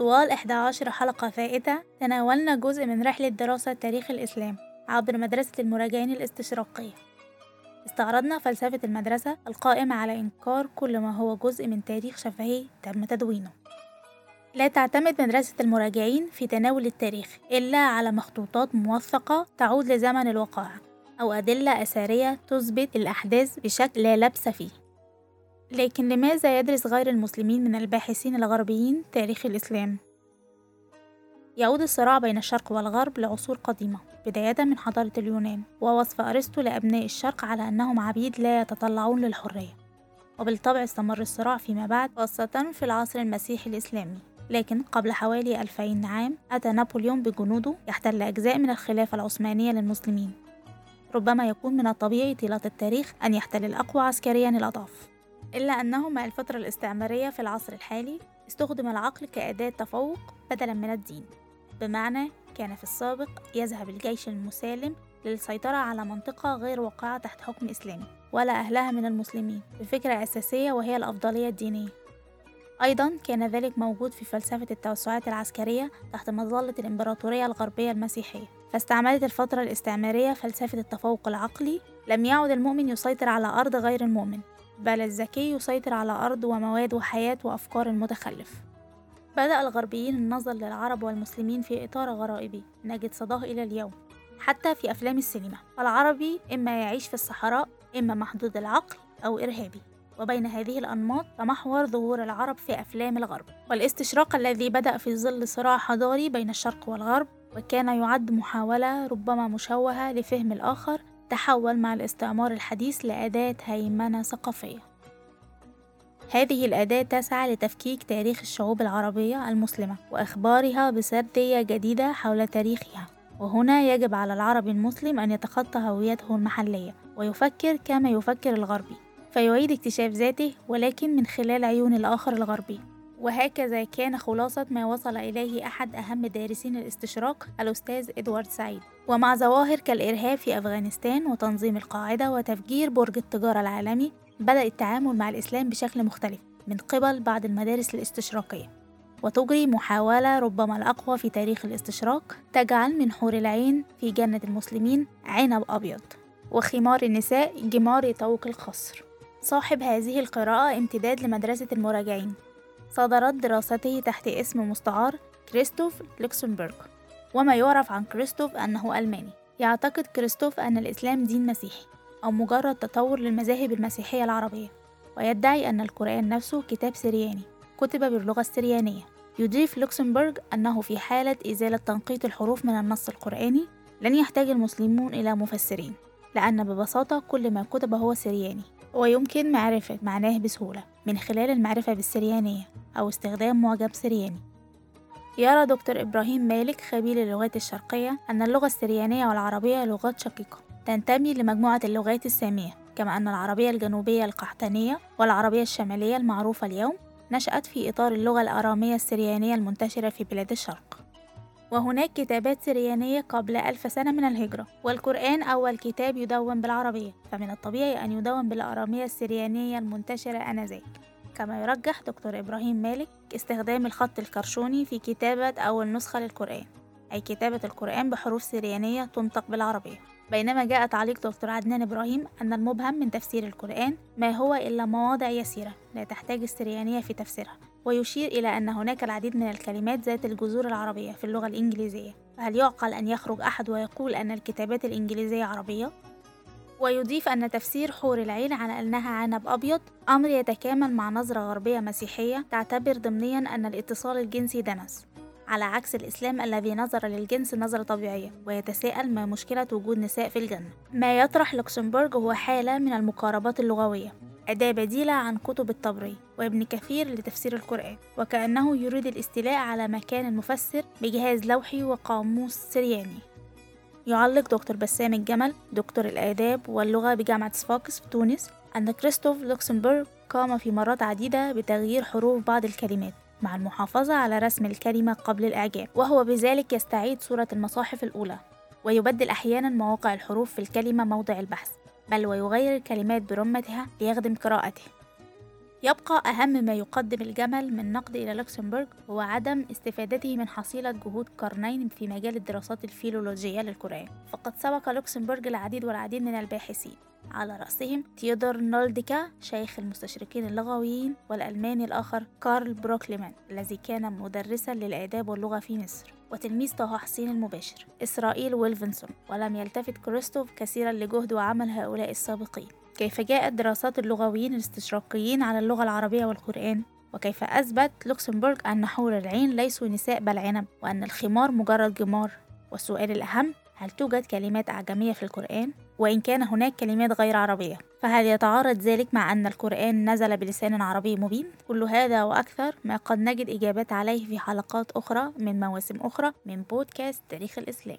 طوال 11 حلقة فائتة تناولنا جزء من رحلة دراسة تاريخ الإسلام عبر مدرسة المراجعين الاستشراقية. استعرضنا فلسفة المدرسة القائمة على إنكار كل ما هو جزء من تاريخ شفهي تم تدوينه. لا تعتمد مدرسة المراجعين في تناول التاريخ إلا على مخطوطات موثقة تعود لزمن الوقائع أو أدلة أثرية تثبت الأحداث بشكل لا لبس فيه. لكن لماذا يدرس غير المسلمين من الباحثين الغربيين تاريخ الإسلام؟ يعود الصراع بين الشرق والغرب لعصور قديمة بداية من حضارة اليونان ووصف أرسطو لأبناء الشرق على أنهم عبيد لا يتطلعون للحرية. وبالطبع استمر الصراع فيما بعد خاصة في العصر المسيحي الإسلامي. لكن قبل حوالي 2000 عام أتى نابليون بجنوده يحتل أجزاء من الخلافة العثمانية للمسلمين. ربما يكون من الطبيعي طيلة التاريخ أن يحتل الأقوى عسكريا الأضعف. إلا أنه مع الفترة الاستعمارية في العصر الحالي استخدم العقل كأداة تفوق بدلا من الدين. بمعنى كان في السابق يذهب الجيش المسالم للسيطرة على منطقة غير واقعة تحت حكم إسلامي ولا أهلها من المسلمين. بفكرة أساسية وهي الأفضلية الدينية. أيضا كان ذلك موجود في فلسفة التوسعات العسكرية تحت مظلة الإمبراطورية الغربية المسيحية. فاستعملت الفترة الاستعمارية فلسفة التفوق العقلي لم يعد المؤمن يسيطر على أرض غير المؤمن. بل الذكي يسيطر على أرض ومواد وحياة وأفكار المتخلف. بدأ الغربيين النظر للعرب والمسلمين في إطار غرائبي نجد صداه إلى اليوم حتى في أفلام السينما. العربي إما يعيش في الصحراء إما محدود العقل أو إرهابي. وبين هذه الأنماط تمحور ظهور العرب في أفلام الغرب. والاستشراق الذي بدأ في ظل صراع حضاري بين الشرق والغرب وكان يعد محاولة ربما مشوهة لفهم الآخر تحول مع الاستعمار الحديث لأداة هيمنة ثقافية. هذه الأداة تسعى لتفكيك تاريخ الشعوب العربية المسلمة وإخبارها بسردية جديدة حول تاريخها. وهنا يجب على العربي المسلم أن يتخطى هويته المحلية ويفكر كما يفكر الغربي فيعيد اكتشاف ذاته ولكن من خلال عيون الآخر الغربي. وهكذا كان خلاصة ما وصل إليه أحد أهم دارسين الاستشراق الأستاذ إدوارد سعيد. ومع ظواهر كالإرهاب في أفغانستان وتنظيم القاعدة وتفجير برج التجارة العالمي بدأ التعامل مع الإسلام بشكل مختلف من قبل بعض المدارس الاستشراقية. وتجري محاولة ربما الأقوى في تاريخ الاستشراق تجعل من حور العين في جنة المسلمين عنب أبيض وخمار النساء جمار يطوق القصر. صاحب هذه القراءة امتداد لمدرسة المراجعين. صدرت دراسته تحت اسم مستعار كريستوف لوكسمبورغ وما يعرف عن كريستوف أنه ألماني. يعتقد كريستوف أن الإسلام دين مسيحي أو مجرد تطور للمذاهب المسيحية العربية. ويدعي أن القرآن نفسه كتاب سرياني كتب باللغة السريانية. يضيف لوكسمبورغ أنه في حالة إزالة تنقيط الحروف من النص القرآني لن يحتاج المسلمون إلى مفسرين لأن ببساطة كل ما كتب هو سرياني. ويمكن معرفة معناه بسهولة. من خلال المعرفة بالسريانية أو استخدام معجم سرياني. يرى دكتور إبراهيم مالك خبير اللغات الشرقية أن اللغة السريانية والعربية لغات شقيقة تنتمي لمجموعة اللغات السامية كما أن العربية الجنوبية القحطانية والعربية الشمالية المعروفة اليوم نشأت في إطار اللغة الأرامية السريانية المنتشرة في بلاد الشرق. وهناك كتابات سريانية قبل ألف سنة من الهجرة والقرآن أول كتاب يدون بالعربية فمن الطبيعي أن يدون بالأرامية السريانية المنتشرة آنذاك. كما يرجح دكتور إبراهيم مالك استخدام الخط الكرشوني في كتابة أول نسخة للقرآن أي كتابة القرآن بحروف سريانية تنطق بالعربية. بينما جاء تعليق دكتور عدنان إبراهيم أن المبهم من تفسير القرآن ما هو إلا مواضع يسيرة لا تحتاج السريانية في تفسيرها. ويشير إلى أن هناك العديد من الكلمات ذات الجذور العربية في اللغة الإنجليزية. فهل يعقل أن يخرج أحد ويقول أن الكتابات الإنجليزية عربية؟ ويضيف أن تفسير حور العين على أنها عنب أبيض أمر يتكامل مع نظرة غربية مسيحية تعتبر ضمنيا أن الاتصال الجنسي دنس. على عكس الإسلام الذي نظر للجنس نظرة طبيعية ويتساءل ما مشكلة وجود نساء في الجنة. ما يطرح لوكسمبورغ هو حالة من المقاربات اللغوية. أداة بديلة عن كتب الطبري وابن كثير لتفسير القرآن وكأنه يريد الاستيلاء على مكان المفسر بجهاز لوحي وقاموس سرياني. يعلق دكتور بسام الجمل دكتور الآداب واللغة بجامعة صفاقس في تونس أن كريستوف لوكسمبورغ قام في مرات عديدة بتغيير حروف بعض الكلمات مع المحافظة على رسم الكلمة قبل الإعجام وهو بذلك يستعيد صورة المصاحف الأولى. ويبدل أحيانا مواقع الحروف في الكلمة موضع البحث. بل ويغير الكلمات برمتها ليخدم قراءته يبقى أهم ما يقدم الجمل من نقد إلى لوكسمبورغ هو عدم استفادته من حصيلة جهود قرنين في مجال الدراسات الفيلولوجية للقرآن. فقد سبق لوكسمبورغ العديد والعديد من الباحثين. على رأسهم تيودور نولدكه شيخ المستشرقين اللغويين والألماني الآخر كارل بروكلمان الذي كان مدرسا للآداب واللغة في مصر. وتلميذ طه حسين المباشر إسرائيل ولفنسون ولم يلتفت كريستوف كثيرا لجهد وعمل هؤلاء السابقين. كيف جاءت دراسات اللغويين الاستشراقيين على اللغة العربية والقرآن؟ وكيف أثبت لوكسمبورغ أن حور العين ليسوا نساء بل عنب وأن الخمار مجرد جمار؟ والسؤال الأهم هل توجد كلمات أعجمية في القرآن؟ وإن كان هناك كلمات غير عربية فهل يتعارض ذلك مع أن القرآن نزل بلسان عربي مبين؟ كل هذا وأكثر ما قد نجد إجابات عليه في حلقات أخرى من مواسم أخرى من بودكاست تاريخ الإسلام